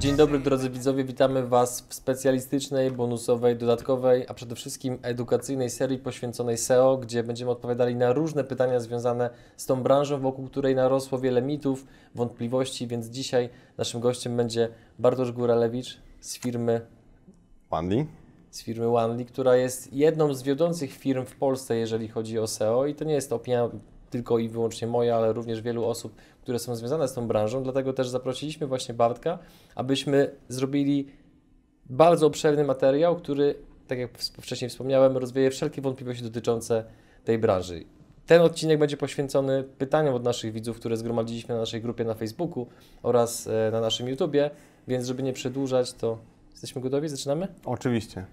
Dzień dobry drodzy widzowie, witamy Was w specjalistycznej, bonusowej, dodatkowej, a przede wszystkim edukacyjnej serii poświęconej SEO, gdzie będziemy odpowiadali na różne pytania związane z tą branżą, wokół której narosło wiele mitów, wątpliwości, więc dzisiaj naszym gościem będzie Bartosz Góralewicz z firmy, Wandy. z firmy OneLi, która jest jedną z wiodących firm w Polsce, jeżeli chodzi o SEO i to nie jest opinia tylko i wyłącznie moja, ale również wielu osób, które są związane z tą branżą, dlatego też zaprosiliśmy właśnie Bartka, abyśmy zrobili bardzo obszerny materiał, który, tak jak wcześniej wspomniałem, rozwieje wszelkie wątpliwości dotyczące tej branży. Ten odcinek będzie poświęcony pytaniom od naszych widzów, które zgromadziliśmy na naszej grupie na Facebooku oraz e, na naszym YouTubie, więc żeby nie przedłużać, to jesteśmy gotowi? Zaczynamy? Oczywiście.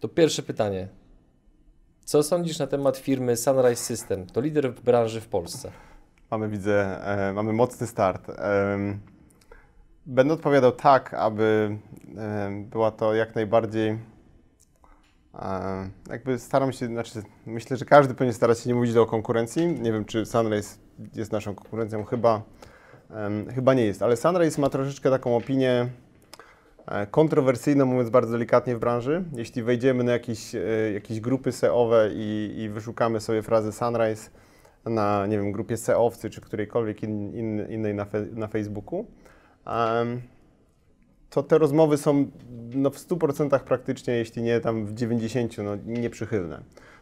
To pierwsze pytanie. Co sądzisz na temat firmy Sunrise System? To lider w branży w Polsce. Mamy, widzę, e, mamy mocny start. Em, będę odpowiadał tak, aby em, była to jak najbardziej. E, jakby staram się, znaczy myślę, że każdy powinien starać się nie mówić o konkurencji. Nie wiem, czy Sunrise jest naszą konkurencją, chyba, chyba nie jest, ale Sunrise ma troszeczkę taką opinię e, kontrowersyjną, mówiąc bardzo delikatnie w branży. Jeśli wejdziemy na jakieś, e, jakieś grupy SEOwe i, i wyszukamy sobie frazę Sunrise na, nie wiem, grupie SEOwcy czy którejkolwiek in, in, innej na, fe, na Facebooku, em, to te rozmowy są no, w 100% praktycznie, jeśli nie tam w 90%, no, nieprzychylne.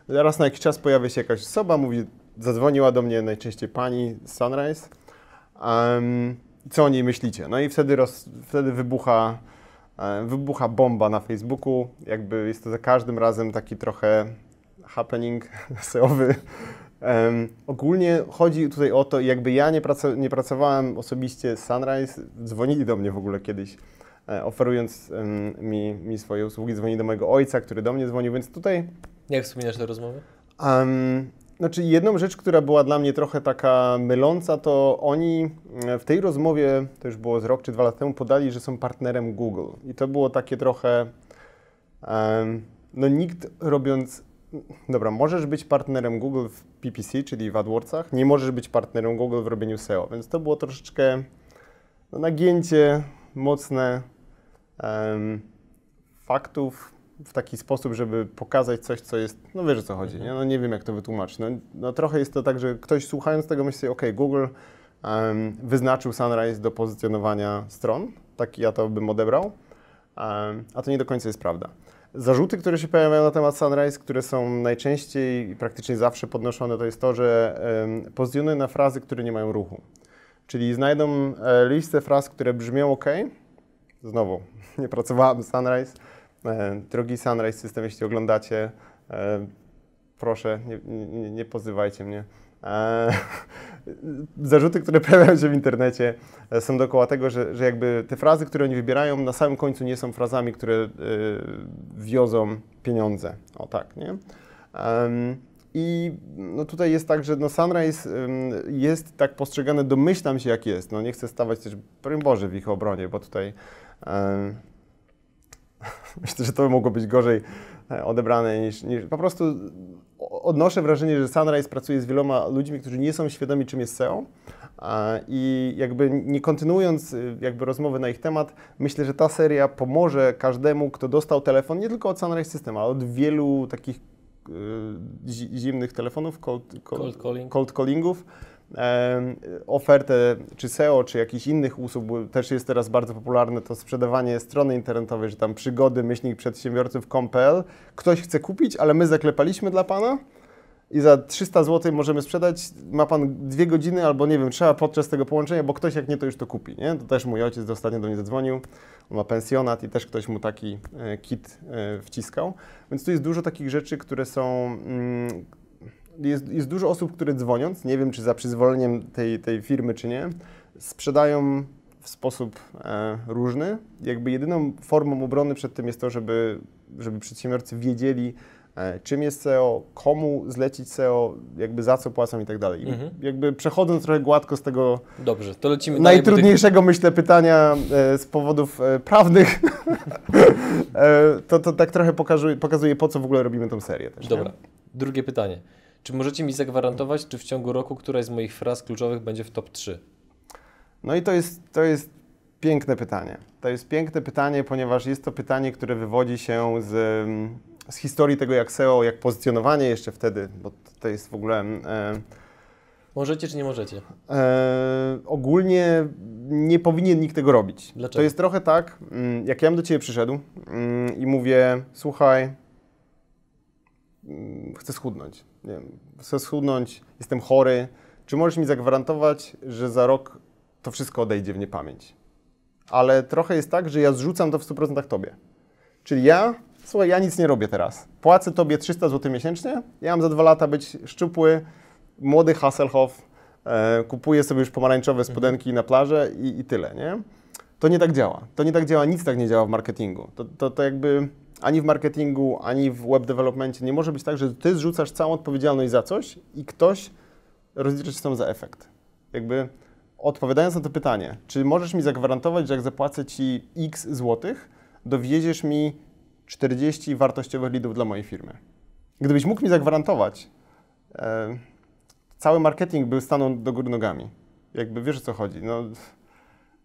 Raz na jakiś czas pojawia się jakaś osoba, mówi, zadzwoniła do mnie najczęściej pani Sunrise, em, co o niej myślicie? No i wtedy, roz, wtedy wybucha, wybucha bomba na Facebooku, jakby jest to za każdym razem taki trochę happening SEOwy. Em, ogólnie chodzi tutaj o to, jakby ja nie, nie pracowałem osobiście z Sunrise, dzwonili do mnie w ogóle kiedyś, e, oferując em, mi, mi swoje usługi, dzwonili do mojego ojca, który do mnie dzwonił, więc tutaj Jak wspominasz te rozmowy? Um, znaczy, jedną rzecz, która była dla mnie trochę taka myląca, to oni e, w tej rozmowie, to już było z rok czy dwa lata temu, podali, że są partnerem Google. I to było takie trochę. no, nikt robiąc. Dobra, możesz być partnerem Google w PPC, czyli w AdWordsach, nie możesz być partnerem Google w robieniu SEO, więc to było troszeczkę no, nagięcie mocne faktów w taki sposób, żeby pokazać coś, co jest, no wiesz o co chodzi, nie? No nie wiem jak to wytłumaczyć. No, no trochę jest to tak, że ktoś słuchając tego myśli ok, Google em, wyznaczył Sunrise do pozycjonowania stron, tak ja to bym odebrał, em, a to nie do końca jest prawda. Zarzuty, które się pojawiają na temat Sunrise, które są najczęściej i praktycznie zawsze podnoszone, to jest to, że um, pozycjonują na frazy, które nie mają ruchu. Czyli znajdą e, listę fraz, które brzmią ok. Znowu, nie pracowałem Sunrise. E, drogi Sunrise System, jeśli oglądacie, e, proszę, nie, nie, nie pozywajcie mnie. E, zarzuty, które pojawiają się w internecie są dookoła tego, że, że jakby te frazy, które oni wybierają, na samym końcu nie są frazami, które wiozą pieniądze. O tak, nie? I no tutaj jest tak, że no Sunrise jest tak postrzegane, domyślam się jak jest. No nie chcę stawać też, broń Boże, w ich obronie, bo tutaj myślę, że to mogło być gorzej e, odebrane niż, niż po prostu odnoszę wrażenie, że Sunrise pracuje z wieloma ludźmi, którzy nie są świadomi, czym jest SEO. I jakby nie kontynuując y, jakby rozmowy na ich temat, myślę, że ta seria pomoże każdemu, kto dostał telefon, nie tylko od Sunrise System, ale od wielu takich zi- zimnych telefonów, cold, Cold calling. cold callingów, ofertę czy SEO, czy jakichś innych usług, bo też jest teraz bardzo popularne to sprzedawanie strony internetowej, że tam przygody myślnik przedsiębiorców.pl. Ktoś chce kupić, ale my zaklepaliśmy dla Pana i za 300 zł możemy sprzedać. Ma Pan dwie godziny albo nie wiem, trzeba podczas tego połączenia, bo ktoś jak nie, to już to kupi. Nie? To też mój ojciec ostatnio do mnie zadzwonił. On ma pensjonat i też ktoś mu taki e, kit e, wciskał. Więc tu jest dużo takich rzeczy, które są... Mm, jest, jest dużo osób, które dzwoniąc, nie wiem czy za przyzwoleniem tej, tej firmy, czy nie, sprzedają w sposób e, różny. Jakby jedyną formą obrony przed tym jest to, żeby, żeby przedsiębiorcy wiedzieli, e, czym jest SEO, komu zlecić SEO, jakby za co płacą i tak dalej. Mhm. Jakby przechodząc trochę gładko z tego Dobrze, to lecimy dalej. bo tych- najtrudniejszego, myślę, pytania e, z powodów e, prawnych, e, to, to tak trochę pokazuje, pokazuje, po co w ogóle robimy tą serię też. nie? Dobra, drugie pytanie. Czy możecie mi zagwarantować, czy w ciągu roku któraś z moich fraz kluczowych będzie w top 3? No i to jest, to jest piękne pytanie. To jest piękne pytanie, ponieważ jest to pytanie, które wywodzi się z, z historii tego, jak SEO, jak pozycjonowanie jeszcze wtedy, bo to jest w ogóle. E, Możecie czy nie możecie? e, ogólnie nie powinien nikt tego robić. Dlaczego? To jest trochę tak, mm, jak ja bym do Ciebie przyszedł mm, i mówię, słuchaj, mm, chcę schudnąć. Nie wiem, chcę schudnąć, jestem chory. Czy możesz mi zagwarantować, że za rok to wszystko odejdzie w niepamięć? Ale trochę jest tak, że ja zrzucam to w 100% Tobie. Czyli ja, słuchaj, ja nic nie robię teraz. Płacę Tobie 300 zł miesięcznie, ja mam za dwa lata być szczupły, młody Hasselhoff, e, kupuję sobie już pomarańczowe spodenki na plażę i, i tyle, nie? To nie tak działa. To nie tak działa, nic tak nie działa w marketingu. To, to, to jakby ani w marketingu, ani w web developmentie nie może być tak, że ty zrzucasz całą odpowiedzialność za coś i ktoś rozlicza się sam za efekt. Jakby odpowiadając na to pytanie, czy możesz mi zagwarantować, że jak zapłacę ci x złotych, dowieziesz mi 40 wartościowych lidów dla mojej firmy? Gdybyś mógł mi zagwarantować, e, cały marketing by stanął do góry nogami. Jakby wiesz o co chodzi. No,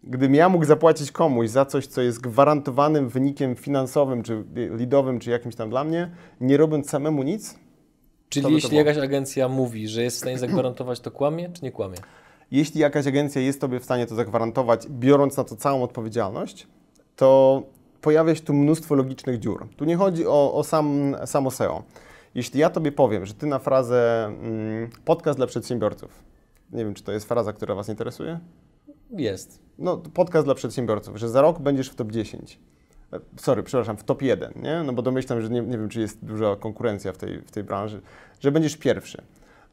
gdybym ja mógł zapłacić komuś za coś, co jest gwarantowanym wynikiem finansowym, czy lidowym, czy jakimś tam dla mnie, nie robiąc samemu nic, Czyli jeśli jakaś agencja mówi, że jest w stanie zagwarantować, to kłamie czy nie kłamie? jeśli jakaś agencja jest Tobie w stanie to zagwarantować, biorąc na to całą odpowiedzialność, to pojawia się tu mnóstwo logicznych dziur. Tu nie chodzi o, o sam, samo SEO. Jeśli ja Tobie powiem, że Ty na frazę mm, podcast dla przedsiębiorców, nie wiem, czy to jest fraza, która Was interesuje? Jest. No, podcast dla przedsiębiorców, że za rok będziesz w top 10. E, Sorry, przepraszam, w top 1, nie? No bo domyślam, że nie, nie wiem, czy jest duża konkurencja w tej, w tej branży, że będziesz pierwszy.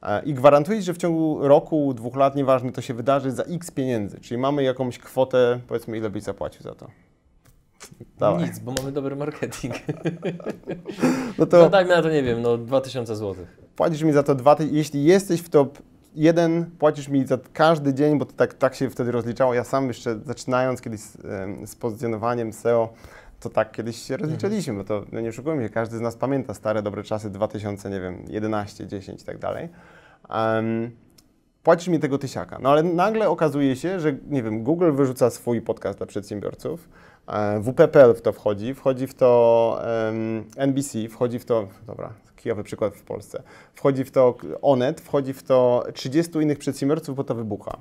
E, I gwarantuję, że w ciągu roku, dwóch lat, nieważne, to się wydarzy za x pieniędzy. Czyli mamy jakąś kwotę, powiedzmy, ile byś zapłacił za to. Dawaj. Nic, bo mamy dobry marketing. No To to dajmy na to, nie wiem, no 2000 zł. płacisz mi za to dwa, jeśli jesteś w top 1, płacisz mi za każdy dzień, bo to tak, tak się wtedy rozliczało. Ja sam jeszcze zaczynając kiedyś z, z pozycjonowaniem SEO, to tak kiedyś się rozliczaliśmy, bo to no nie oszukujmy się, każdy z nas pamięta stare, dobre czasy 2000, nie wiem, 11, 10 i tak dalej. Em, płacisz mi tego tysiaka. No ale nagle okazuje się, że nie wiem, Google wyrzuca swój podcast dla przedsiębiorców, e, WPPL w to wchodzi, wchodzi w to em, NBC, wchodzi w to, dobra, kijowy przykład w Polsce, wchodzi w to Onet, wchodzi w to 30 innych przedsiębiorców, bo to wybucha.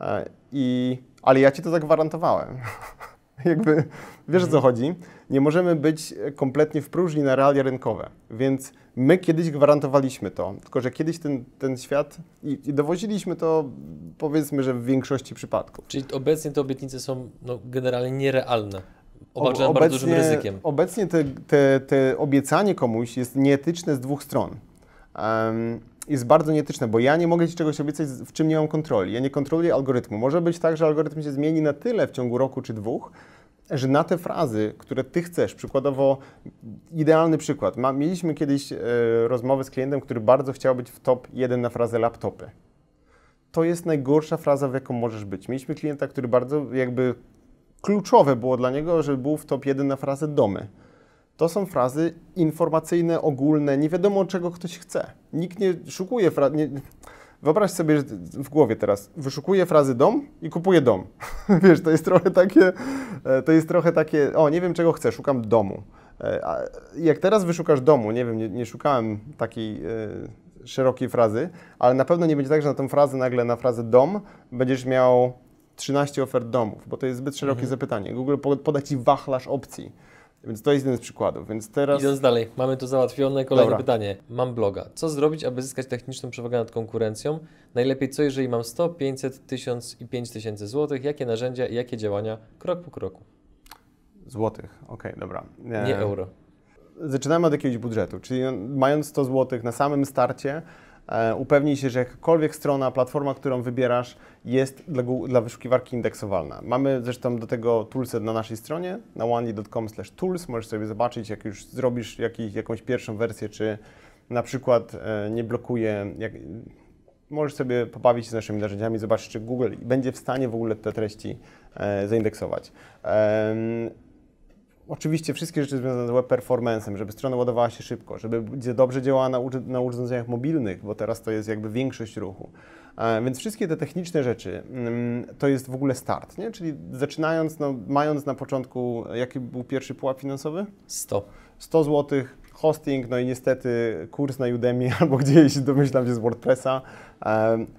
E, I, ale ja Ci to zagwarantowałem. Jakby, wiesz o co chodzi? Nie możemy być kompletnie w próżni na realia rynkowe, więc my kiedyś gwarantowaliśmy to, tylko że kiedyś ten, ten świat i, i dowoziliśmy to powiedzmy, że w większości przypadków. Czyli obecnie te obietnice są no, generalnie nierealne. Obarczone Ob- bardzo dużym ryzykiem. Obecnie te, te, te obiecanie komuś jest nieetyczne z dwóch stron. Em, jest bardzo nieetyczne, bo ja nie mogę Ci czegoś obiecać, w czym nie mam kontroli. Ja nie kontroluję algorytmu. Może być tak, że algorytm się zmieni na tyle w ciągu roku czy dwóch, że na te frazy, które Ty chcesz, przykładowo idealny przykład. Ma, mieliśmy kiedyś e, rozmowę z klientem, który bardzo chciał być w top 1 na frazę laptopy. To jest najgorsza fraza, w jaką możesz być. Mieliśmy klienta, który bardzo jakby kluczowe było dla niego, żeby był w top 1 na frazę domy. To są frazy informacyjne, ogólne, nie wiadomo czego ktoś chce. Nikt nie szukuje frazy. Nie... Wyobraź sobie że w głowie teraz, wyszukuję frazy dom i kupuję dom. Wiesz, to jest trochę takie, e, to jest trochę takie, o nie wiem czego chcę, szukam domu. E, a Jak teraz wyszukasz domu, nie wiem, nie, nie szukałem takiej e, szerokiej frazy, ale na pewno nie będzie tak, że na tą frazę nagle, na frazę dom będziesz miał 13 ofert domów, bo to jest zbyt szerokie zapytanie. Google po- poda Ci wachlarz opcji. Więc to jest jeden z przykładów. Więc teraz Idąc dalej, mamy to załatwione. Kolejne Dobra. pytanie. Mam bloga. Co zrobić, aby zyskać techniczną przewagę nad konkurencją? Najlepiej co, jeżeli mam 100, 500, 1000 i 5000 złotych? Jakie narzędzia i jakie działania? Krok po kroku. złotych. Okej, dobra. E, Nie euro. Zaczynamy od jakiegoś budżetu, czyli mając 100 zł na samym starcie, upewnij się, że jakakolwiek strona, platforma, którą wybierasz, jest dla, dla wyszukiwarki indeksowalna. Mamy zresztą do tego toolset na naszej stronie, na onely.com tools. Możesz sobie zobaczyć, jak już zrobisz jakąś pierwszą wersję, czy na przykład e, nie blokuje. Jak, możesz sobie pobawić się z naszymi narzędziami, zobaczyć, czy Google będzie w stanie w ogóle te treści e, zaindeksować. Oczywiście wszystkie rzeczy związane z web performance'em, żeby strona ładowała się szybko, żeby dobrze działała na, na urządzeniach mobilnych, bo teraz to jest jakby większość ruchu. Więc wszystkie te techniczne rzeczy mm, to jest w ogóle start, nie? Czyli zaczynając, no, mając na początku, jaki był pierwszy pułap finansowy? 100. 100 zł, hosting, no i niestety kurs na Udemy albo gdzieś, domyślam się, z WordPressa,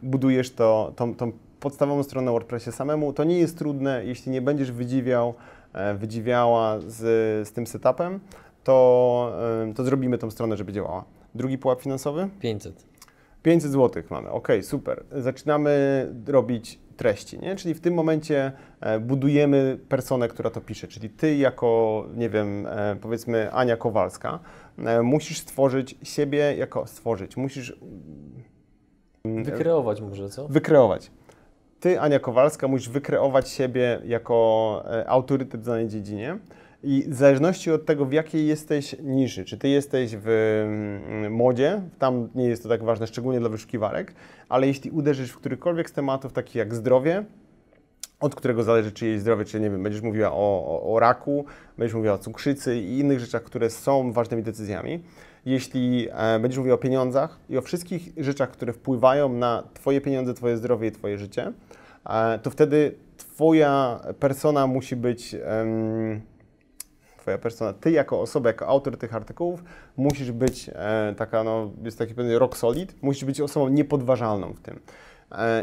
budujesz to, tą, tą podstawową stronę na WordPressie samemu. To nie jest trudne, jeśli nie będziesz wydziwiał, wydziwiała z, z tym setupem, to, e, to zrobimy tą stronę, żeby działała. Drugi pułap finansowy? 500. 500 zł mamy, ok, super. Zaczynamy robić treści, nie? Czyli w tym momencie e, budujemy personę, która to pisze, czyli ty jako, nie wiem, e, powiedzmy Ania Kowalska, e, musisz stworzyć siebie jako, stworzyć, musisz mm, Wykreować może, co? wykreować. Ty, Ania Kowalska, musisz wykreować siebie jako e, autorytet w danej dziedzinie i w zależności od tego, w jakiej jesteś niszy, czy ty jesteś w mm, modzie, tam nie jest to tak ważne, szczególnie dla wyszukiwarek, ale jeśli uderzysz w którykolwiek z tematów, takich jak zdrowie, od którego zależy czyjeś zdrowie, czy nie wiem, będziesz mówiła o, o, o raku, będziesz mówiła o cukrzycy i innych rzeczach, które są ważnymi decyzjami. Jeśli e, będziesz mówiła o pieniądzach i o wszystkich rzeczach, które wpływają na Twoje pieniądze, Twoje zdrowie i Twoje życie, e, to wtedy Twoja persona musi być. Twoja persona, ty jako osoba, jako autor tych artykułów, musisz być e, taka, no, jest taki pewien rock solid, musisz być osobą niepodważalną w tym.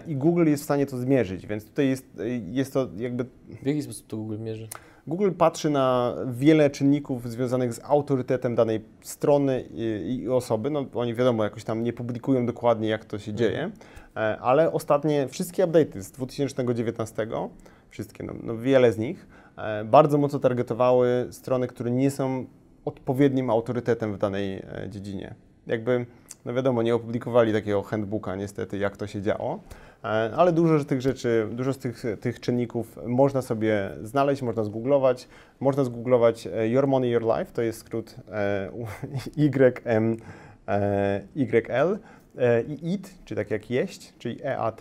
I Google jest w stanie to zmierzyć, więc tutaj jest, jest to jakby W jaki sposób to Google mierzy? Google patrzy na wiele czynników związanych z autorytetem danej strony i, i osoby. No, oni wiadomo, jakoś tam nie publikują dokładnie, jak to się dzieje, e, ale ostatnie wszystkie update'y z 2019, wszystkie, no, no wiele z nich, e, bardzo mocno targetowały strony, które nie są odpowiednim autorytetem w danej e, dziedzinie. Jakby, no wiadomo, nie opublikowali takiego handbooka niestety, jak to się działo, ale dużo z tych rzeczy, dużo z tych, tych czynników można sobie znaleźć, można zgooglować. Można zgooglować e, Your Money, Your Life, to jest skrót e, YM, e, YL e, i EAT, czy tak jak jeść, czyli EAT.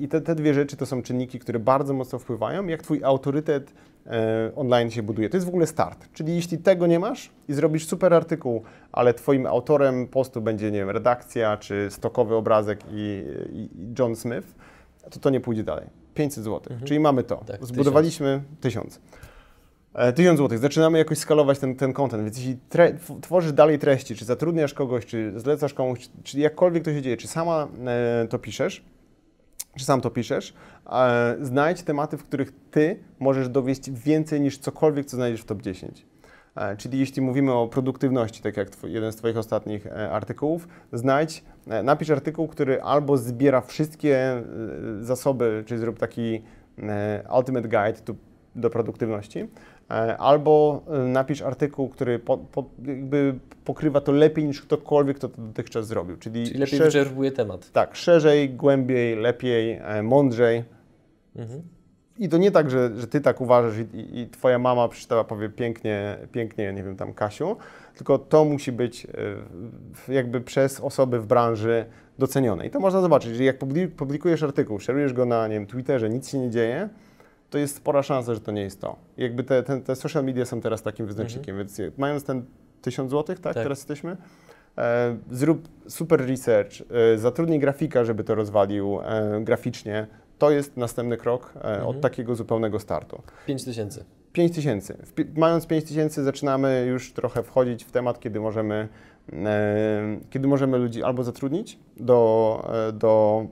I te, te dwie rzeczy to są czynniki, które bardzo mocno wpływają, jak Twój autorytet e, online się buduje. To jest w ogóle start. Czyli jeśli tego nie masz i zrobisz super artykuł, ale Twoim autorem postu będzie, nie wiem, redakcja, czy stokowy obrazek i, i, John Smith, to to nie pójdzie dalej. 500 zł. Czyli mamy to. Tak, Zbudowaliśmy 1000. E, 1000 zł. Zaczynamy jakoś skalować ten, ten content, więc jeśli tworzysz dalej treści, czy zatrudniasz kogoś, czy zlecasz komuś, czy jakkolwiek to się dzieje, czy sama e, to piszesz, czy sam to piszesz, e, znajdź tematy, w których ty możesz dowieść więcej niż cokolwiek, co znajdziesz w top 10. E, Czyli jeśli mówimy o produktywności, tak jak twój, jeden z Twoich ostatnich e, artykułów, znajdź, napisz artykuł, który albo zbiera wszystkie zasoby, czyli zrób taki ultimate guide do, produktywności, albo e, napisz artykuł, który po, po, pokrywa to lepiej niż ktokolwiek, kto to dotychczas zrobił. Czyli, Czyli lepiej szerz- wyczerpuje temat. tak, szerzej, głębiej, lepiej, e, mądrzej. Mhm. I to nie tak, że, że ty tak uważasz i, i, i twoja mama przeczytała, powie pięknie, pięknie, nie wiem, tam Kasiu, tylko to musi być e, jakby przez osoby w branży docenione. I to można zobaczyć, że jak publi- publikujesz artykuł, szerujesz go na, nie wiem, Twitterze, nic się nie dzieje, to jest spora szansa, że to nie jest to. Jakby te, te, te social media są teraz takim wyznacznikiem, więc jak- mając ten 1000 zł, tak, Tak. teraz jesteśmy, e, zrób super research, e, zatrudnij grafika, żeby to rozwalił e, graficznie, to jest następny krok e, od Mhm. takiego zupełnego startu. 5000. 5 tysięcy. Mając 5 tysięcy zaczynamy już trochę wchodzić w temat, kiedy możemy, e, kiedy możemy ludzi albo zatrudnić do, e, do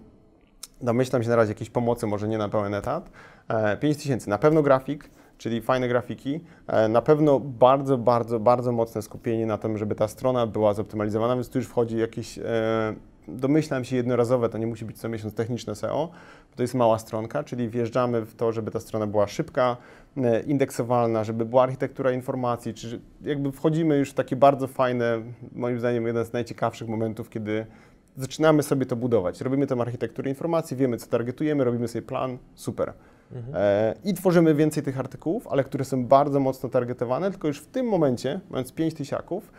domyślam się na razie jakiejś pomocy, może nie na pełen etat. E, 5 tysięcy. Na pewno grafik, czyli fajne grafiki. E, na pewno bardzo, bardzo, bardzo mocne skupienie na tym, żeby ta strona była zoptymalizowana, więc tu już wchodzi jakieś, e, domyślam się jednorazowe, to nie musi być co miesiąc techniczne SEO, bo to jest mała stronka, czyli wjeżdżamy w to, żeby ta strona była szybka, e, indeksowalna, żeby była architektura informacji, czy jakby wchodzimy już w takie bardzo fajne, moim zdaniem jeden z najciekawszych momentów, kiedy zaczynamy sobie to budować. Robimy tą architekturę informacji, wiemy co targetujemy, robimy sobie plan, super. E, I tworzymy więcej tych artykułów, ale które są bardzo mocno targetowane, tylko już w tym momencie, mając 5 tysiaków,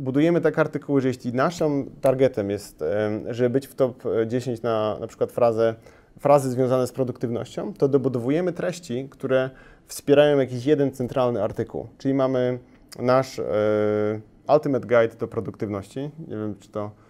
budujemy takie artykuły, że jeśli naszym targetem jest, żeby być w top 10 na na przykład frazę frazy związane z produktywnością, to dobudowujemy treści, które wspierają jakiś jeden centralny artykuł. Czyli mamy nasz e, Ultimate Guide do produktywności. Nie wiem, czy to E,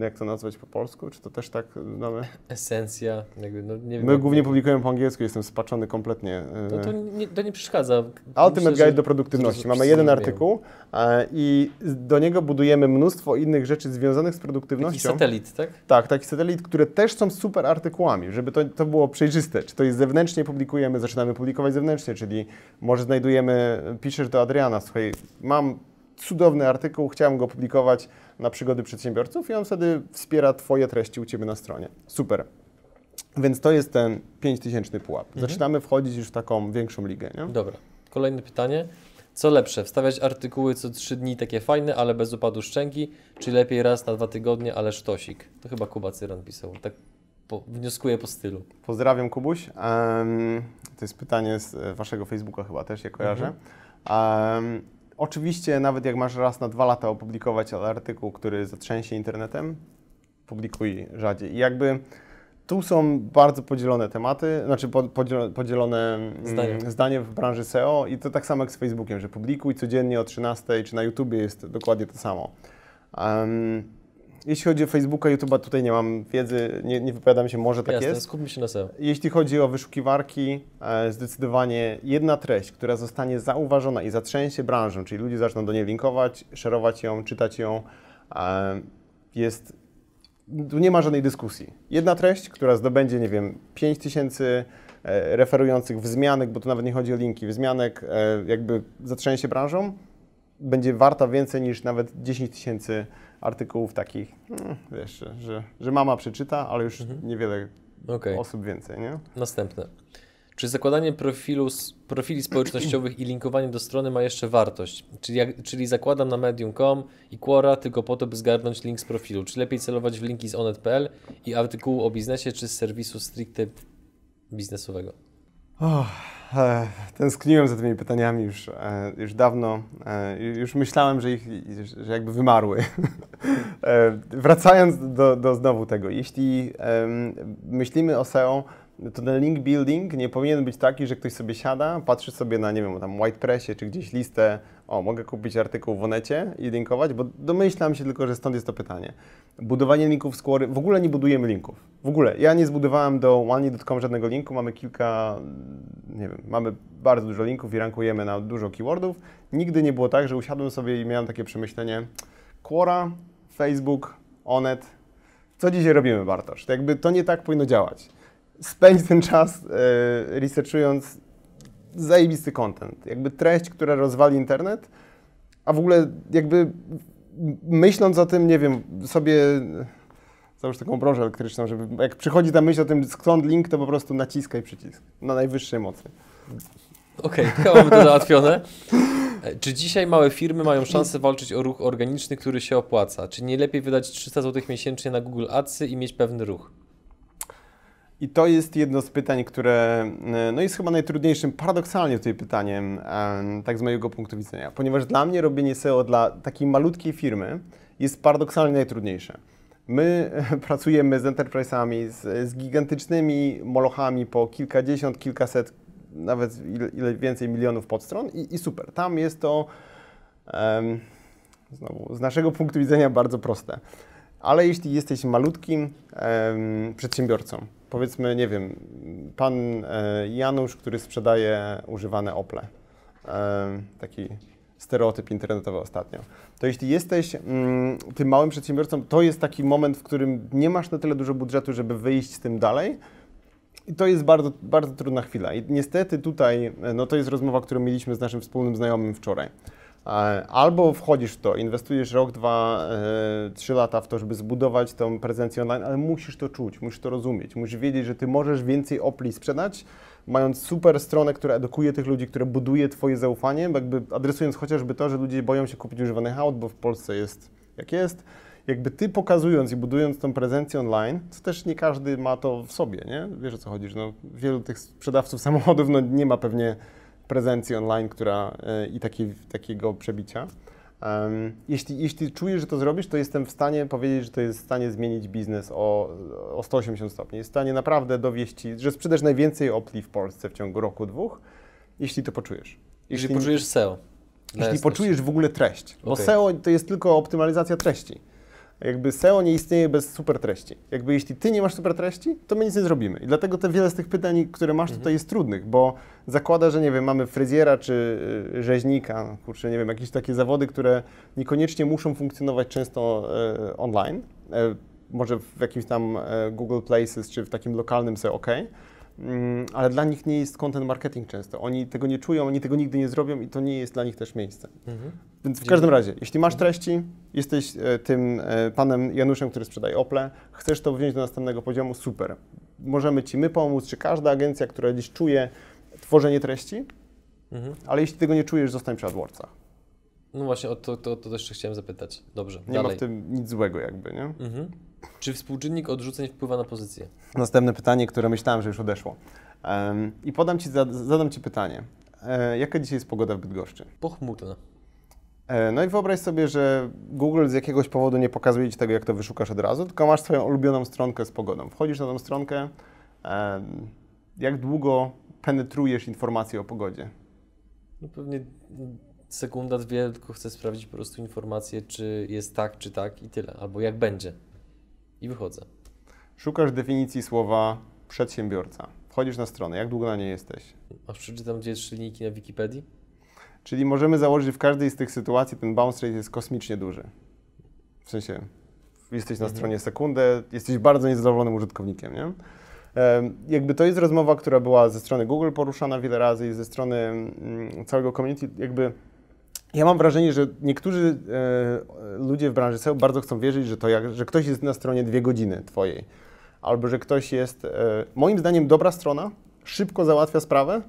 jak to nazwać po polsku? Czy to też tak mamy? Esencja, jakby, no nie wiem. My głównie publikujemy po angielsku, jestem spaczony kompletnie. E, no to nie, to nie przeszkadza. Ultimate Myślę, Guide do produktywności. Mamy jeden artykuł e, i do niego budujemy mnóstwo innych rzeczy związanych z produktywnością. Taki satelit, tak? Tak, taki satelit, które też są super artykułami, żeby to, to było przejrzyste. Czy to jest zewnętrznie publikujemy, zaczynamy publikować zewnętrznie, czyli może znajdujemy, piszesz do Adriana, słuchaj, mam cudowny artykuł, chciałem go opublikować na przygody przedsiębiorców i on wtedy wspiera Twoje treści u Ciebie na stronie. Super. Więc to jest ten 5000 pułap. Mhm. Zaczynamy wchodzić już w taką większą ligę. Nie? Dobra. Kolejne pytanie. Co lepsze, wstawiać artykuły co 3 dni takie fajne, ale bez upadu szczęki, czy lepiej raz na dwa tygodnie, ale sztosik? To chyba Kuba Cyran pisał. Tak po, wnioskuję po stylu. Pozdrawiam Kubuś. Um, to jest pytanie z e, Waszego Facebooka chyba też, je kojarzę. Mhm. Um, Oczywiście, nawet jak masz raz na dwa lata opublikować artykuł, który zatrzęsie internetem, publikuj rzadziej. I jakby tu są bardzo podzielone tematy, znaczy podzielone mm, zdanie. zdanie w branży SEO i to tak samo jak z Facebookiem, że publikuj codziennie o 13, czy na YouTubie jest dokładnie to samo. Um, jeśli chodzi o Facebooka, YouTube'a, tutaj nie mam wiedzy, nie, nie wypowiadam się, może tak Jasne, jest. skupmy się na SEO. Jeśli chodzi o wyszukiwarki, e, zdecydowanie jedna treść, która zostanie zauważona i zatrzęsie branżą, czyli ludzie zaczną do niej linkować, szerować ją, czytać ją, e, jest, tu nie ma żadnej dyskusji. Jedna treść, która zdobędzie, nie wiem, 5000 tysięcy e, referujących wzmianek, bo tu nawet nie chodzi o linki, wzmianek, jakby zatrzęsie branżą, będzie warta więcej niż nawet 10 tysięcy artykułów takich, no, wiesz, że, że mama przeczyta, ale już mhm. niewiele okay. osób więcej, nie? Następne. Czy zakładanie profilu, profili społecznościowych i linkowanie do strony ma jeszcze wartość? Czyli, jak, czyli zakładam na medium.com i Quora tylko po to, by zgarnąć link z profilu. Czy lepiej celować w linki z onet.pl i artykułu o biznesie, czy z serwisu stricte biznesowego? Oh, tęskniłem za tymi pytaniami już, e, już dawno. E, już myślałem, że ich że jakby wymarły. e, wracając do, do znowu tego, jeśli myślimy o SEO, ten link building nie powinien być taki, że ktoś sobie siada, patrzy sobie na, nie wiem, tam White Pressie czy gdzieś listę, o, mogę kupić artykuł w Onecie i linkować, bo domyślam się tylko, że stąd jest to pytanie. Budowanie linków z Quory, w ogóle nie budujemy linków. W ogóle. Ja nie zbudowałem do onely.com żadnego linku, mamy kilka, nie wiem, mamy bardzo dużo linków i rankujemy na dużo keywordów. Nigdy nie było tak, że usiadłem sobie i miałem takie przemyślenie, Quora, Facebook, Onet, co dzisiaj robimy, Bartosz? To jakby to nie tak powinno działać spędź ten czas e, researchując zajebisty content. Jakby treść, która rozwali internet, a w ogóle jakby myśląc o tym, nie wiem, sobie załóż taką brożę elektryczną, żeby jak przychodzi ta myśl o tym, skąd link, to po prostu naciskaj przycisk na najwyższej mocy. Okej, okay, mamy to załatwione. E, czy dzisiaj małe firmy mają szansę walczyć o ruch organiczny, który się opłaca? Czy nie lepiej wydać 300 zł miesięcznie na Google Adsy i mieć pewny ruch? I to jest jedno z pytań, które e, no jest chyba najtrudniejszym, paradoksalnie tutaj pytaniem, tak z mojego punktu widzenia, ponieważ dla mnie robienie SEO dla takiej malutkiej firmy jest paradoksalnie najtrudniejsze. My pracujemy z enterprise'ami, z, z gigantycznymi molochami po kilkadziesiąt, kilkaset, nawet ile, ile więcej milionów podstron i, i, super. Tam jest to um, znowu, z naszego punktu widzenia bardzo proste. Ale jeśli jesteś malutkim um, przedsiębiorcą, powiedzmy, nie wiem, pan e, Janusz, który sprzedaje używane Ople, e, taki stereotyp internetowy ostatnio, to jeśli jesteś mm, tym małym przedsiębiorcą, to jest taki moment, w którym nie masz na tyle dużo budżetu, żeby wyjść z tym dalej, i to jest bardzo, bardzo trudna chwila. I niestety tutaj, e, no to jest rozmowa, którą mieliśmy z naszym wspólnym znajomym wczoraj. Albo wchodzisz w to, inwestujesz rok, dwa, e, trzy lata w to, żeby zbudować tą prezencję online, ale musisz to czuć, musisz to rozumieć, musisz wiedzieć, że ty możesz więcej opli sprzedać, mając super stronę, która edukuje tych ludzi, która buduje twoje zaufanie, jakby adresując chociażby to, że ludzie boją się kupić używany aut, bo w Polsce jest jak jest, jakby ty pokazując i budując tą prezencję online, co też nie każdy ma to w sobie, nie? Wiesz o co chodzi, no, wielu tych sprzedawców samochodów no, nie ma pewnie prezencji online która, e, i taki, takiego przebicia. Um, jeśli, jeśli czujesz, że to zrobisz, to jestem w stanie powiedzieć, że to jest w stanie zmienić biznes o, o 180 stopni. Jest w stanie naprawdę dowieść że sprzedasz najwięcej Opli w Polsce w ciągu roku, dwóch, jeśli to poczujesz. Jeśli poczujesz SEO. Jeśli jasności. poczujesz w ogóle treść, bo Okej. SEO to jest tylko optymalizacja treści. Jakby SEO nie istnieje bez super treści. Jakby jeśli ty nie masz super treści, to my nic nie zrobimy. I dlatego te wiele z tych pytań, które masz tutaj jest trudnych, bo zakłada, że nie wiem, mamy fryzjera czy y, rzeźnika, kurczę, nie wiem, jakieś takie zawody, które niekoniecznie muszą funkcjonować często e, online. E, może w jakimś tam e, Google Places czy w takim lokalnym SEO, ok. Mm, ale dla nich nie jest content marketing często. Oni tego nie czują, oni tego nigdy nie zrobią i to nie jest dla nich też miejsce. Mhm. Więc w każdym razie, jeśli masz treści, jesteś e, tym e, panem Januszem, który sprzedaje Ople, chcesz to wziąć do następnego poziomu, super. Możemy ci my pomóc, czy każda agencja, która gdzieś czuje tworzenie treści, Mhm. ale jeśli tego nie czujesz, zostań przy AdWordsach. No właśnie, o to, to, to też chciałem zapytać. Dobrze, Nie dalej. ma w tym nic złego jakby, nie? Mhm. Czy współczynnik odrzuceń wpływa na pozycję? Następne pytanie, które myślałem, że już odeszło. Em, I podam ci, zad- zadam ci pytanie. E, jaka dzisiaj jest pogoda w Bydgoszczy? Pochmurna. E, No i wyobraź sobie, że Google z jakiegoś powodu nie pokazuje Ci tego, jak to wyszukasz od razu, tylko masz swoją ulubioną stronkę z pogodą. Wchodzisz na tą stronkę, em, jak długo penetrujesz informacje o pogodzie? No pewnie sekunda, dwie, tylko chcę sprawdzić po prostu informację, czy jest tak, czy tak i tyle. Albo jak będzie. I wychodzę. Szukasz definicji słowa przedsiębiorca. Wchodzisz na stronę, jak długo na niej jesteś? Aż przeczytam dwie, trzy linijki na Wikipedii. Czyli możemy założyć, że w każdej z tych sytuacji ten bounce rate jest kosmicznie duży. W sensie, jesteś na stronie sekundę, jesteś bardzo niezadowolonym użytkownikiem, nie? Jakby to jest rozmowa, która była ze strony Google poruszana wiele razy i ze strony mm, całego community. Jakby ja mam wrażenie, że niektórzy e, ludzie w branży SEO bardzo chcą wierzyć, że, to jak, że ktoś jest na stronie dwie godziny twojej, albo że ktoś jest, e, moim zdaniem, dobra strona, szybko załatwia sprawę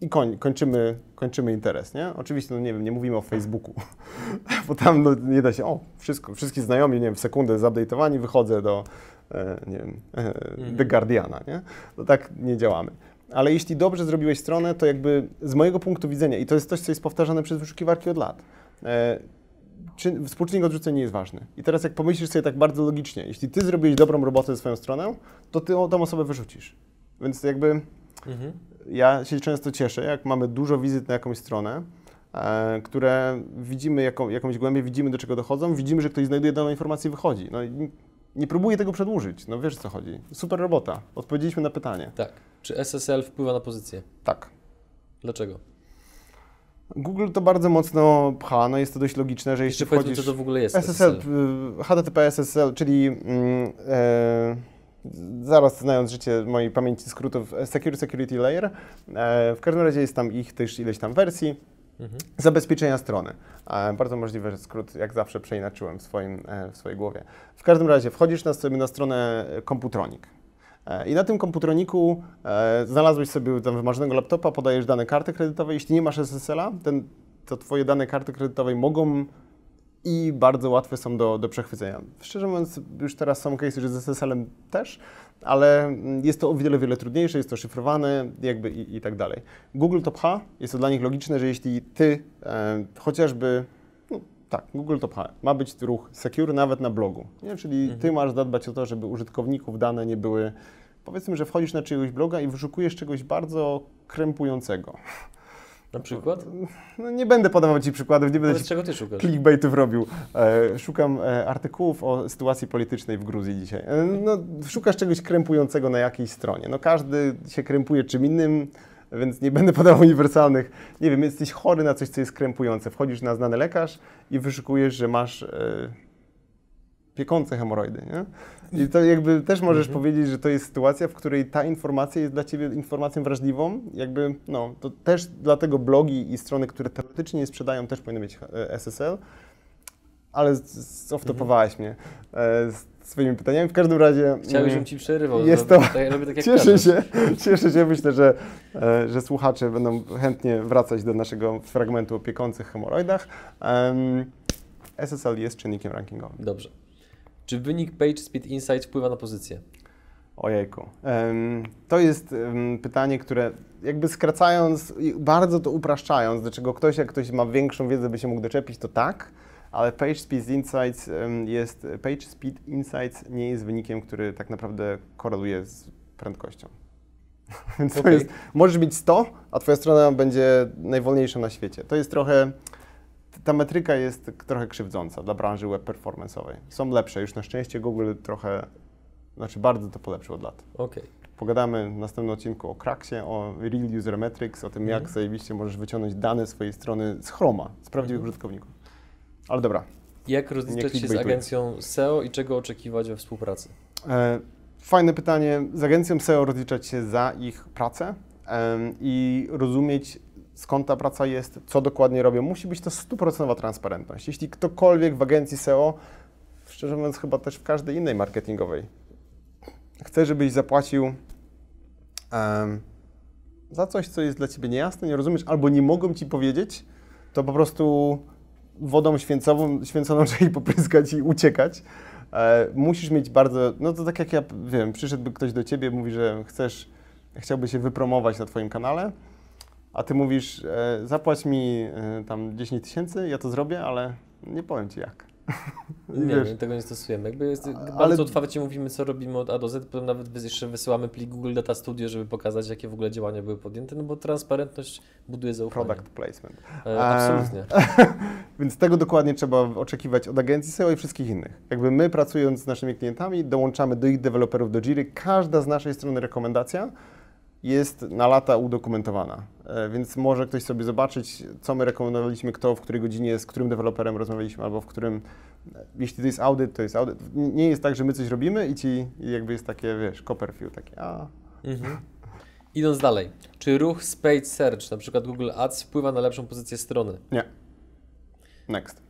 i koń, kończymy, kończymy interes, nie? Oczywiście, no nie wiem, nie mówimy o Facebooku, bo tam no, nie da się, o, wszystko, wszystki znajomi, nie wiem, w sekundę zupdate'owani, wychodzę do, e, nie wiem, e, The Guardiana, nie? No tak nie działamy. Ale jeśli dobrze zrobiłeś stronę, to jakby z mojego punktu widzenia, i to jest coś, co jest powtarzane przez wyszukiwarki od lat, e, czy współczynnik odrzuceń nie jest ważny. I teraz jak pomyślisz sobie tak bardzo logicznie, jeśli ty zrobiłeś dobrą robotę ze swoją stroną, to ty tą osobę wyrzucisz. Więc jakby Mhm. ja się często cieszę, jak mamy dużo wizyt na jakąś stronę, e, które widzimy jaką, jakąś głębię, widzimy do czego dochodzą, widzimy, że ktoś znajduje daną informację i wychodzi. No, nie próbuję tego przedłużyć, no wiesz o co chodzi. Super robota, odpowiedzieliśmy na pytanie. Tak. Czy SSL wpływa na pozycję? Tak. Dlaczego? Google to bardzo mocno pcha, no jest to dość logiczne, że Jeszcze jeśli powiedzmy, wchodzisz... co to w ogóle jest SSL, y, HTTP SSL, czyli mm, e, zaraz znając życie mojej pamięci skrótów Secure Security Layer, e, w każdym razie jest tam ich też ileś tam wersji Mhm. zabezpieczenia strony. E, bardzo możliwe, że skrót jak zawsze przeinaczyłem w, swoim, e, w swojej głowie. W każdym razie wchodzisz na, sobie na stronę Computronic. E, I na tym komputroniku znalazłeś sobie tam wymarzonego laptopa, podajesz dane karty kredytowej. Jeśli nie masz SSL-a, to Twoje dane karty kredytowej mogą i bardzo łatwe są do, do przechwycenia. Szczerze mówiąc, już teraz są case'y, że z SSL-em też, ale jest to o wiele, wiele trudniejsze, jest to szyfrowane jakby i, i tak dalej. Google to pcha, jest to dla nich logiczne, że jeśli Ty e, chociażby, no, tak, Google to pcha, ma być ruch secure nawet na blogu, nie? czyli Ty masz zadbać o to, żeby użytkowników dane nie były, powiedzmy, że wchodzisz na czyjegoś bloga i wyszukujesz czegoś bardzo krępującego. Na przykład? No, nie będę podawał Ci przykładów, nie będę Ci czego ty szukasz? clickbaitów robił. E, szukam e, artykułów o sytuacji politycznej w Gruzji dzisiaj. E, no, szukasz czegoś krępującego na jakiejś stronie. No, każdy się krępuje czym innym, więc nie będę podawał uniwersalnych. Nie wiem, jesteś chory na coś, co jest krępujące. Wchodzisz na znany lekarz i wyszukujesz, że masz e, piekące hemoroidy. Nie? I to jakby też możesz powiedzieć, że to jest sytuacja, w której ta informacja jest dla Ciebie informacją wrażliwą. Jakby, no, to też dlatego blogi i strony, które teoretycznie nie sprzedają, też powinny mieć e, SSL. Ale zoftopowałeś mnie e, z swoimi pytaniami. W każdym razie... Chciałbyś, mm, żebym ci przerywał. jest to- tak, tak Cieszę się, cieszę się. Myślę, że, e, że słuchacze będą chętnie wracać do naszego fragmentu o piekących hemoroidach. Em, SSL jest czynnikiem rankingowym. Dobrze. Czy wynik Page Speed Insight wpływa na pozycję? Ojejku. To jest pytanie, które jakby skracając, i bardzo to upraszczając, do czego ktoś, jak ktoś ma większą wiedzę, by się mógł doczepić, to tak, ale Page Speed Insights jest, Page Speed Insights nie jest wynikiem, który tak naprawdę koreluje z prędkością. Więc to Okej. jest, możesz mieć 100, a twoja strona będzie najwolniejsza na świecie. To jest trochę, ta metryka jest trochę krzywdząca dla branży web performance'owej. Są lepsze, już na szczęście Google trochę, znaczy bardzo to polepszył od lat. Okej. Pogadamy w następnym odcinku o Cracksie, o Real User Metrics, o tym, jak Mhm. zajebiście możesz wyciągnąć dane swojej strony z Chroma, z prawdziwych Mhm. użytkowników. Ale dobra. Jak rozliczać się z agencją SEO i czego oczekiwać we współpracy? E, fajne pytanie. Z agencją SEO rozliczać się za ich pracę em, i rozumieć, skąd ta praca jest, co dokładnie robią. Musi być to stuprocentowa transparentność. Jeśli ktokolwiek w agencji SEO, szczerze mówiąc chyba też w każdej innej marketingowej, chce, żebyś zapłacił em, za coś, co jest dla Ciebie niejasne, nie rozumiesz, albo nie mogą Ci powiedzieć, to po prostu wodą święcową, święconą trzeba popryskać i uciekać. E, musisz mieć bardzo, no to tak jak ja wiem, przyszedłby ktoś do Ciebie, mówi, że chcesz, chciałby się wypromować na Twoim kanale, a Ty mówisz, e, zapłać mi e, tam 10 tysięcy, ja to zrobię, ale nie powiem Ci jak. Nie, Wiesz, nie, tego nie stosujemy. Jakby jest, Ale- bardzo otwarcie mówimy, co robimy od A do Z, potem nawet jeszcze wysyłamy plik Google Data Studio, żeby pokazać, jakie w ogóle działania były podjęte, no bo transparentność buduje zaufanie. Product placement. E, absolutnie. Więc tego dokładnie trzeba oczekiwać od agencji SEO i wszystkich innych. Jakby my pracując z naszymi klientami, dołączamy do ich deweloperów do Jiry, każda z naszej strony rekomendacja jest na lata udokumentowana. E, Więc może ktoś sobie zobaczyć, co my rekomendowaliśmy, kto w której godzinie, z którym deweloperem rozmawialiśmy, albo w którym, jeśli to jest audyt, to jest audyt. Nie jest tak, że my coś robimy i ci jakby jest takie, wiesz, Copperfield, takie, a, Mhm. Idąc dalej, czy ruch z paid search, na przykład Google Ads, wpływa na lepszą pozycję strony? nie. Next.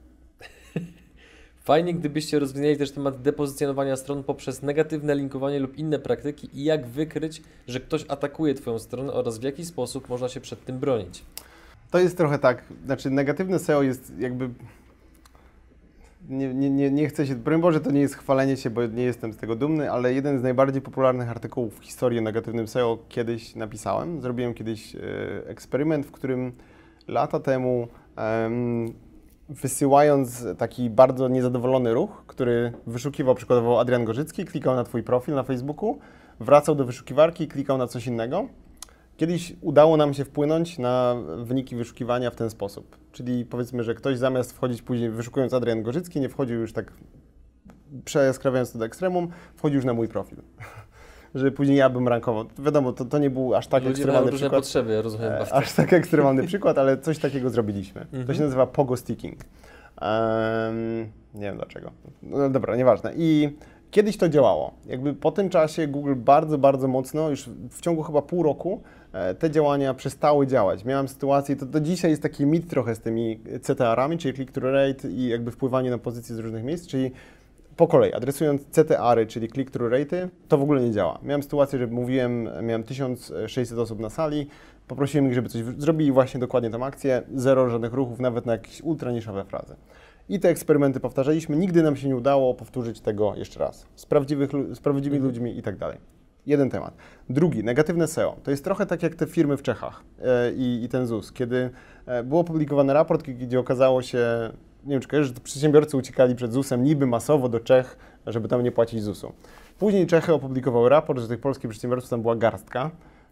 Fajnie, gdybyście rozwinęli też temat depozycjonowania stron poprzez negatywne linkowanie lub inne praktyki i jak wykryć, że ktoś atakuje Twoją stronę oraz w jaki sposób można się przed tym bronić. To jest trochę tak, znaczy negatywne SEO jest jakby. Nie, nie, nie, nie chcę się, broń Boże, to nie jest chwalenie się, bo nie jestem z tego dumny, ale jeden z najbardziej popularnych artykułów w historii o negatywnym SEO kiedyś napisałem. Zrobiłem kiedyś e, eksperyment, w którym lata temu em, wysyłając taki bardzo niezadowolony ruch, który wyszukiwał przykładowo Adrian Gorzycki, klikał na Twój profil na Facebooku, wracał do wyszukiwarki klikał na coś innego. Kiedyś udało nam się wpłynąć na wyniki wyszukiwania w ten sposób. Czyli powiedzmy, że ktoś zamiast wchodzić później wyszukując Adrian Gorzycki, nie wchodził już tak przeskrawiając to do ekstremum, wchodził już na mój profil. Że później ja bym rankował. Wiadomo, to, to nie był aż tak Ludzie mają ekstremalny różne przykład. potrzeby, ja rozumiem E, bardzo. Aż tak ekstremalny przykład, ale coś takiego zrobiliśmy. To Mhm. się nazywa pogo sticking. Em, nie wiem dlaczego. No dobra, nieważne. I kiedyś to działało. Jakby po tym czasie Google bardzo, bardzo mocno, już w ciągu chyba pół roku, e, te działania przestały działać. Miałem sytuację, to do dzisiaj jest taki mit trochę z tymi CTR-ami, czyli click-through rate i jakby wpływanie na pozycje z różnych miejsc, czyli po kolei, adresując CTR-y, czyli click-through rate, to w ogóle nie działa. Miałem sytuację, że mówiłem, miałem 1600 osób na sali, poprosiłem ich, żeby coś zrobili właśnie dokładnie tą akcję, zero żadnych ruchów, nawet na jakieś ultra niszowe frazy. I te eksperymenty powtarzaliśmy, nigdy nam się nie udało powtórzyć tego jeszcze raz. Z, prawdziwych, z prawdziwymi Mhm. ludźmi i tak dalej. Jeden temat. Drugi, negatywne SEO. To jest trochę tak jak te firmy w Czechach e, i, i ten ZUS, kiedy e, był opublikowany raport, gdzie okazało się, nie wiem czy kojarzysz, że przedsiębiorcy uciekali przed ZUS-em niby masowo do Czech, żeby tam nie płacić ZUS-u. Później Czechy opublikowały raport, że tych polskich przedsiębiorców tam była garstka.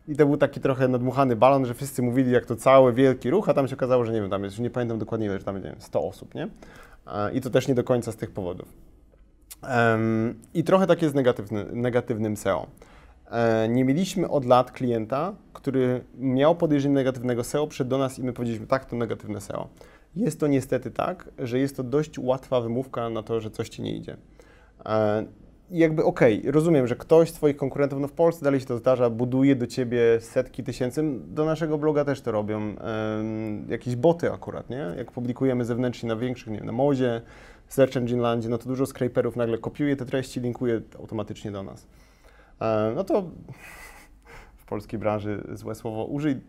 I to był taki trochę nadmuchany balon, że wszyscy mówili, jak to cały wielki ruch, a tam się okazało, że nie wiem, tam jest, już nie pamiętam dokładnie ile, że tam jest, nie wiem, 100 osób, nie? I to też nie do końca z tych powodów. I trochę tak jest negatywny, negatywnym SEO. E, Nie mieliśmy od lat klienta, który miał podejrzenie negatywnego SEO, przyszedł do nas i my powiedzieliśmy, tak, to negatywne SEO. Jest to niestety tak, że jest to dość łatwa wymówka na to, że coś Ci nie idzie. E, I jakby okej, rozumiem, że ktoś z Twoich konkurentów, no w Polsce dalej się to zdarza, buduje do Ciebie setki tysięcy, do naszego bloga też to robią, em, jakieś boty akurat, nie? Jak publikujemy zewnętrznie na większych, nie wiem, na Mozie, Search Engine Landzie, no to dużo scraperów nagle kopiuje te treści, linkuje automatycznie do nas. E, No to w polskiej branży złe słowo użyj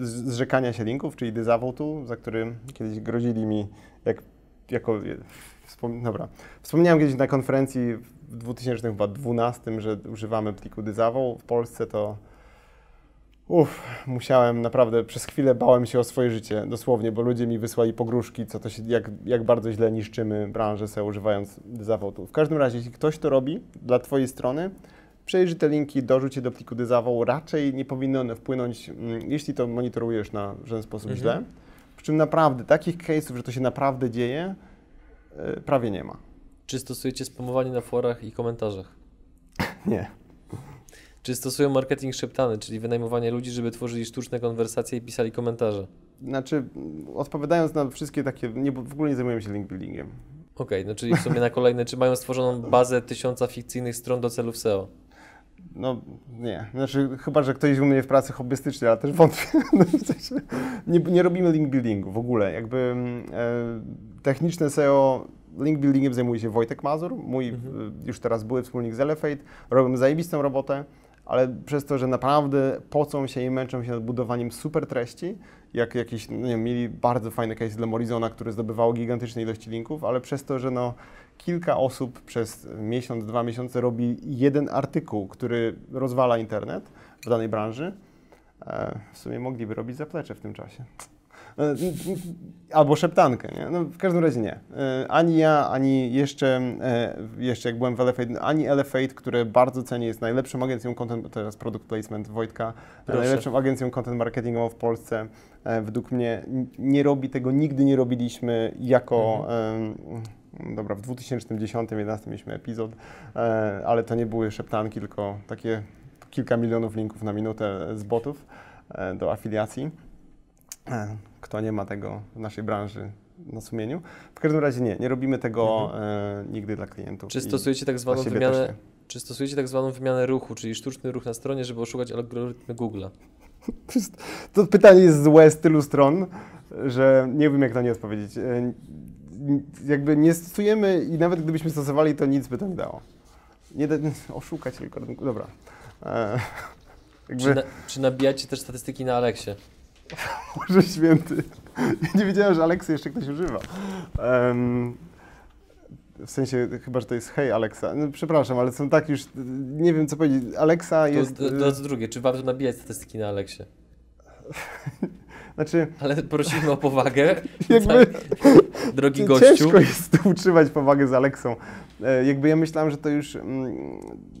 zrzekania się linków, czyli disavołtu, za który kiedyś grozili mi jak, jako Wspom dobra. Wspomniałem kiedyś na konferencji w 2012, że używamy pliku Dyzawał. W Polsce to Uff, musiałem naprawdę, przez chwilę bałem się o swoje życie, dosłownie, bo ludzie mi wysłali pogróżki, co to się, jak, jak bardzo źle niszczymy branżę SEO używając Dyzawołtu. W każdym razie, jeśli ktoś to robi dla Twojej strony, przejrzyj te linki, dorzuć je do pliku Dyzawoł, raczej nie powinny one wpłynąć, mm, jeśli to monitorujesz na żaden sposób Mhm. źle. Przy czym naprawdę, takich case'ów, że to się naprawdę dzieje, yy, prawie nie ma. Czy stosujecie spamowanie na forach i komentarzach? Nie. Czy stosują marketing szeptany, czyli wynajmowanie ludzi, żeby tworzyli sztuczne konwersacje i pisali komentarze? Znaczy, mm, odpowiadając na wszystkie takie, nie, w ogóle nie zajmujemy się link buildingiem. Okej, no czyli w sumie na kolejne, czy mają stworzoną bazę tysiąca fikcyjnych stron do celów SEO? No nie, znaczy chyba, że ktoś u mnie w pracy hobbystycznie, ale też wątpię. No, nie, nie robimy link buildingu w ogóle. Jakby e, techniczne SEO, link buildingiem zajmuje się Wojtek Mazur, mój Mhm. e, już teraz były wspólnik z Elefate. Robią zajebistą robotę, ale przez to, że naprawdę pocą się i męczą się nad budowaniem super treści, jak jakieś, no nie wiem, mieli bardzo fajny case dla Morizona, który zdobywało gigantyczne ilości linków, ale przez to, że no kilka osób przez miesiąc, dwa miesiące robi jeden artykuł, który rozwala internet w danej branży, e, w sumie mogliby robić zaplecze w tym czasie. E, Albo szeptankę, nie? No, w każdym razie nie. E, Ani ja, ani jeszcze, e, jeszcze jak byłem w Elefate, ani Elefate, które bardzo cenię, jest najlepszą agencją content, teraz product placement Wojtka, Proszę. najlepszą agencją content marketingową w Polsce. Według mnie nie robi tego, nigdy nie robiliśmy jako... em, Dobra, w 2010-2011 mieliśmy epizod, ale to nie były szeptanki, tylko takie kilka milionów linków na minutę z botów do afiliacji. Kto nie ma tego w naszej branży na sumieniu. W każdym razie nie, nie robimy tego e, nigdy dla klientów. Czy stosujecie tak zwaną wymianę, czy stosujecie tak zwaną wymianę ruchu, czyli sztuczny ruch na stronie, żeby oszukać algorytmy Google'a? To, pytanie jest złe z tylu stron, że nie wiem jak na nie odpowiedzieć. E, Jakby nie stosujemy i nawet gdybyśmy stosowali, to nic by to nie dało. Nie da, oszukać algorytm. Dobra. E, Czy, jakby, na, czy nabijacie też statystyki na Aleksie? Boże święty. Ja nie wiedziałem, że Aleksy jeszcze ktoś używa. Em, w sensie, chyba, że to jest hej Alexa. No, przepraszam, ale są tak już, nie wiem co powiedzieć. Alexa jest... to, to, to drugie, czy warto nabijać statystyki na Aleksie? Znaczy, Ale prosimy o powagę, jakby... drogi gościu. Ciężko jest utrzymać powagę z Aleksą. E, jakby ja myślałem, że to już mm,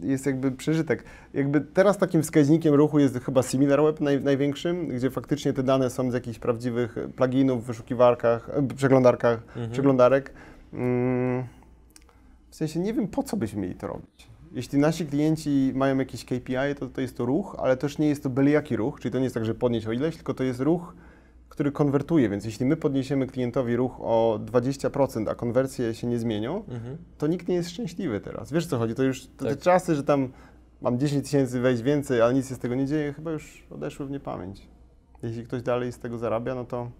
jest jakby przeżytek. Jakby teraz takim wskaźnikiem ruchu jest chyba SimilarWeb naj, największym, gdzie faktycznie te dane są z jakichś prawdziwych pluginów wyszukiwarkach, e, przeglądarkach, Mhm. przeglądarek. Mm, w sensie nie wiem, po co byśmy mieli to robić. Jeśli nasi klienci mają jakieś KPI, to, to jest to ruch, ale też nie jest to byle jaki ruch, czyli to nie jest tak, że podnieść o ileś, tylko to jest ruch, który konwertuje, więc jeśli my podniesiemy klientowi ruch o 20%, a konwersje się nie zmienią, Mhm. to nikt nie jest szczęśliwy teraz. Wiesz co chodzi? To już to te Tak. czasy, że tam mam 10 tysięcy wejść więcej, ale nic się z tego nie dzieje, chyba już odeszły w niepamięć. Jeśli ktoś dalej z tego zarabia, no to,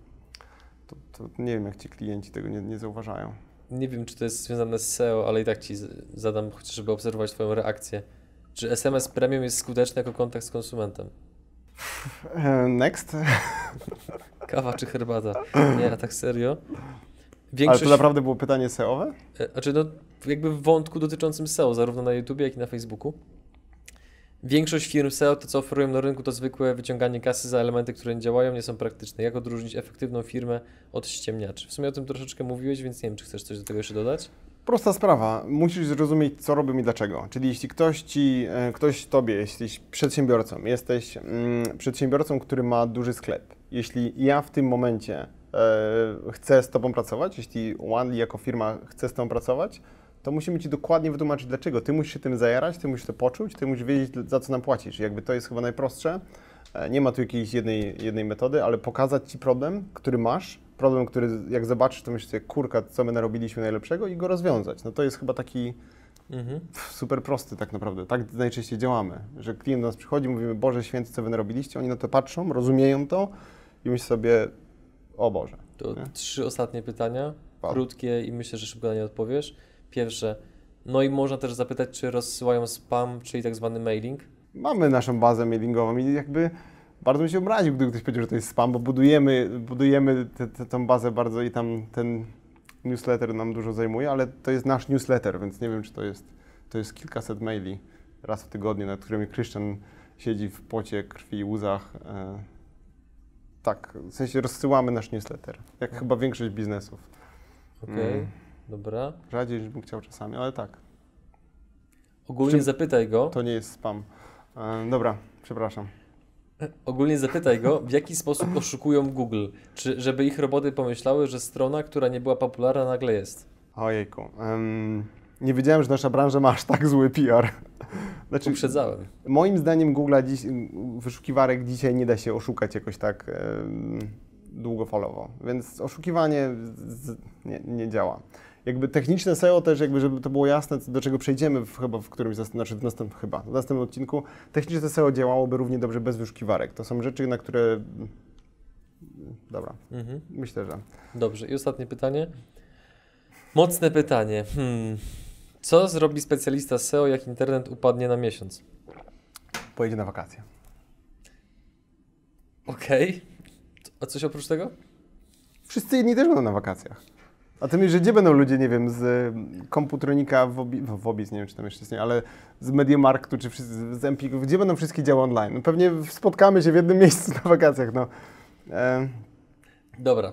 to, to nie wiem, jak ci klienci tego nie, nie zauważają. Nie wiem, czy to jest związane z SEO, ale i tak Ci zadam, chociaż żeby obserwować Twoją reakcję. Czy SMS Premium jest skuteczny jako kontakt z konsumentem? Next. Kawa czy herbata? Nie, a tak serio? Ale Większość, to naprawdę było pytanie SEO-owe? e, znaczy no, jakby w wątku dotyczącym SEO, zarówno na YouTube, jak i na Facebooku. Większość firm SEO to, co oferują na rynku, to zwykłe wyciąganie kasy za elementy, które nie działają, nie są praktyczne. Jak odróżnić efektywną firmę od ściemniaczy? W sumie o tym troszeczkę mówiłeś, więc nie wiem, czy chcesz coś do tego jeszcze dodać? Prosta sprawa. Musisz zrozumieć, co robią i dlaczego. Czyli jeśli ktoś ci, e, ktoś tobie, jesteś przedsiębiorcą, jesteś mm, przedsiębiorcą, który ma duży sklep. Jeśli ja w tym momencie e, chcę z tobą pracować, jeśli OneLi jako firma chce z tobą pracować, to musimy ci dokładnie wytłumaczyć dlaczego. Ty musisz się tym zajarać, ty musisz to poczuć, ty musisz wiedzieć, za co nam płacisz. Jakby to jest chyba najprostsze. E, Nie ma tu jakiejś jednej, jednej metody, ale pokazać ci problem, który masz, problem, który jak zobaczysz, to myślisz kurka, co my narobiliśmy najlepszego i go rozwiązać. No to jest chyba taki Mhm. super prosty tak naprawdę. Tak najczęściej działamy, że klient do nas przychodzi, mówimy, Boże święty, co wy narobiliście, oni na to patrzą, rozumieją to i myślą sobie, o Boże. To Nie? trzy ostatnie pytania, krótkie i myślę, że szybko na nie odpowiesz. Pierwsze, no i można też zapytać, czy rozsyłają spam, czyli tak zwany mailing. Mamy naszą bazę mailingową i jakby bardzo bym się obraził, gdyby ktoś powiedział, że to jest spam, bo budujemy, budujemy tę- bazę bardzo i tam ten newsletter nam dużo zajmuje, ale to jest nasz newsletter, więc nie wiem, czy to jest, to jest kilkaset maili raz w tygodniu, nad którymi Christian siedzi w pocie, krwi i łzach. E, tak, w sensie rozsyłamy nasz newsletter, jak chyba większość biznesów. Okej, Mm. dobra. Rzadziej niż bym chciał czasami, ale tak, Ogólnie Czym- zapytaj go, to nie jest spam. E, dobra, przepraszam. Ogólnie zapytaj go, w jaki sposób oszukują Google. Czy żeby ich roboty pomyślały, że strona, która nie była popularna, nagle jest. Ojejku. em, nie wiedziałem, że nasza branża ma aż tak zły PR. Znaczy, Uprzedzałem. moim zdaniem Google'a dziś, wyszukiwarek dzisiaj nie da się oszukać jakoś tak em, długofalowo, więc oszukiwanie z, nie, nie działa. Jakby techniczne SEO też, jakby żeby to było jasne, do czego przejdziemy w, chyba w którymś, znaczy w następnym, chyba, w następnym odcinku, techniczne SEO działałoby równie dobrze bez wyszukiwarek. To są rzeczy, na które... Dobra, Mhm. myślę, że... Dobrze, i ostatnie pytanie. Mocne pytanie. Hmm. Co zrobi specjalista SEO, jak internet upadnie na miesiąc? Pojedzie na wakacje. Okej. A coś oprócz tego? Wszyscy inni też będą na wakacjach. A ty myślisz, że gdzie będą ludzie, nie wiem, z y, komputronika w, Obi- w Obis, nie wiem, czy tam jeszcze istnieje, ale z Mediamarktu, czy wszyscy, z Empiku, gdzie będą wszystkie działy online? No pewnie spotkamy się w jednym miejscu na wakacjach, no. E, Dobra.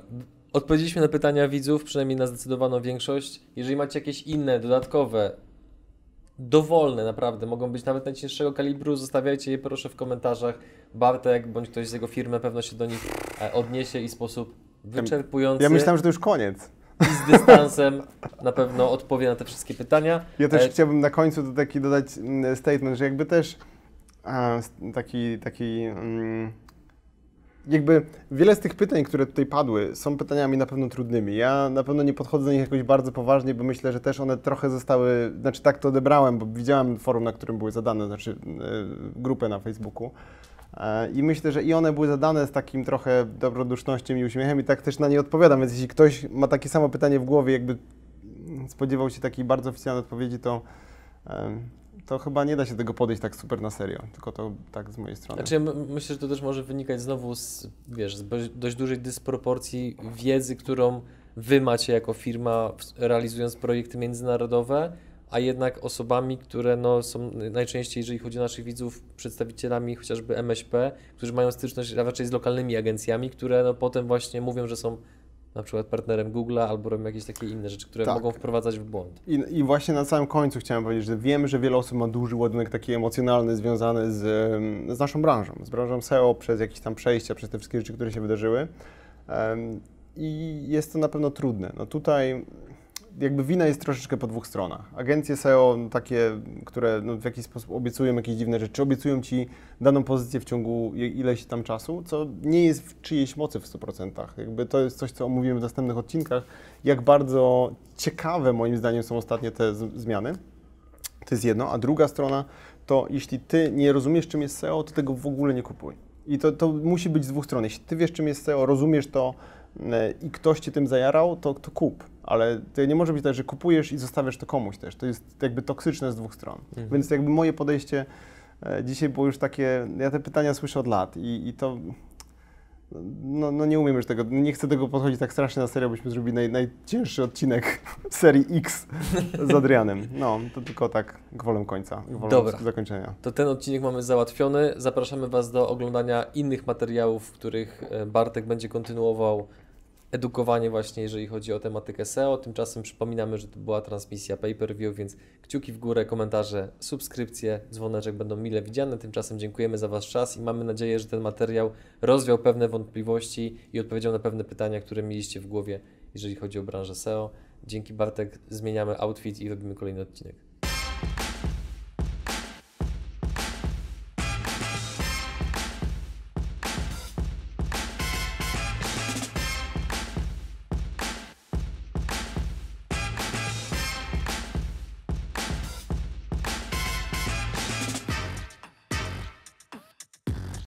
Odpowiedzieliśmy na pytania widzów, przynajmniej na zdecydowaną większość. Jeżeli macie jakieś inne, dodatkowe, dowolne naprawdę, mogą być nawet najcięższego kalibru, zostawiajcie je proszę w komentarzach. Bartek bądź ktoś z jego firmy na pewno się do nich e, odniesie i w sposób wyczerpujący ja myślałem, że to już koniec. I z dystansem na pewno odpowie na te wszystkie pytania. Ja też E, chciałbym na końcu taki dodać mm, statement, że jakby też a, taki, taki mm, jakby wiele z tych pytań, które tutaj padły, są pytaniami na pewno trudnymi. Ja na pewno nie podchodzę do nich jakoś bardzo poważnie, bo myślę, że też one trochę zostały, znaczy tak to odebrałem, bo widziałem forum, na którym były zadane, znaczy y, grupę na Facebooku. E, I myślę, że i one były zadane z takim trochę dobrodusznością i uśmiechem i tak też na nie odpowiadam, więc jeśli ktoś ma takie samo pytanie w głowie, jakby spodziewał się takiej bardzo oficjalnej odpowiedzi, to, to chyba nie da się tego podejść tak super na serio, tylko to tak z mojej strony. Znaczy ja my- myślę, że to też może wynikać znowu z, wiesz, z dość- dużej dysproporcji wiedzy, którą wy macie jako firma realizując projekty międzynarodowe, a jednak osobami, które no, są najczęściej, jeżeli chodzi o naszych widzów, przedstawicielami chociażby MŚP, którzy mają styczność raczej z lokalnymi agencjami, które no, potem właśnie mówią, że są na przykład partnerem Google'a albo robią jakieś takie inne rzeczy, które Tak. mogą wprowadzać w błąd. I, I właśnie na samym końcu chciałem powiedzieć, że wiem, że wiele osób ma duży ładunek taki emocjonalny związany z, z naszą branżą, z branżą SEO, przez jakieś tam przejścia, przez te wszystkie rzeczy, które się wydarzyły. Em, I jest to na pewno trudne. No tutaj jakby wina jest troszeczkę po dwóch stronach. Agencje SEO, no takie, które no w jakiś sposób obiecują jakieś dziwne rzeczy, obiecują Ci daną pozycję w ciągu ileś tam czasu, co nie jest w czyjejś mocy w 100%. Jakby to jest coś, co omówimy w następnych odcinkach, jak bardzo ciekawe moim zdaniem są ostatnie te zmiany. To jest jedno, a druga strona to jeśli Ty nie rozumiesz, czym jest SEO, to tego w ogóle nie kupuj. I to, to musi być z dwóch stron. Jeśli Ty wiesz, czym jest SEO, rozumiesz to i ktoś Cię tym zajarał, to, to kup. Ale to nie może być tak, że kupujesz i zostawiasz to komuś też. To jest jakby toksyczne z dwóch stron. Mhm. Więc jakby moje podejście e, dzisiaj było już takie, ja te pytania słyszę od lat i, i to no, no nie umiem już tego, nie chcę tego podchodzić tak strasznie na serio, byśmy zrobili naj, najcięższy odcinek serii X z Adrianem. No, to tylko tak gwolem końca, gwolem Dobra. zakończenia. To ten odcinek mamy załatwiony. Zapraszamy Was do oglądania innych materiałów, w których e, Bartek będzie kontynuował edukowanie właśnie, jeżeli chodzi o tematykę SEO. Tymczasem przypominamy, że to była transmisja pay-per-view, więc kciuki w górę, komentarze, subskrypcje, dzwoneczek będą mile widziane. Tymczasem dziękujemy za Wasz czas i mamy nadzieję, że ten materiał rozwiał pewne wątpliwości i odpowiedział na pewne pytania, które mieliście w głowie, jeżeli chodzi o branżę SEO. Dzięki Bartek zmieniamy outfit i robimy kolejny odcinek.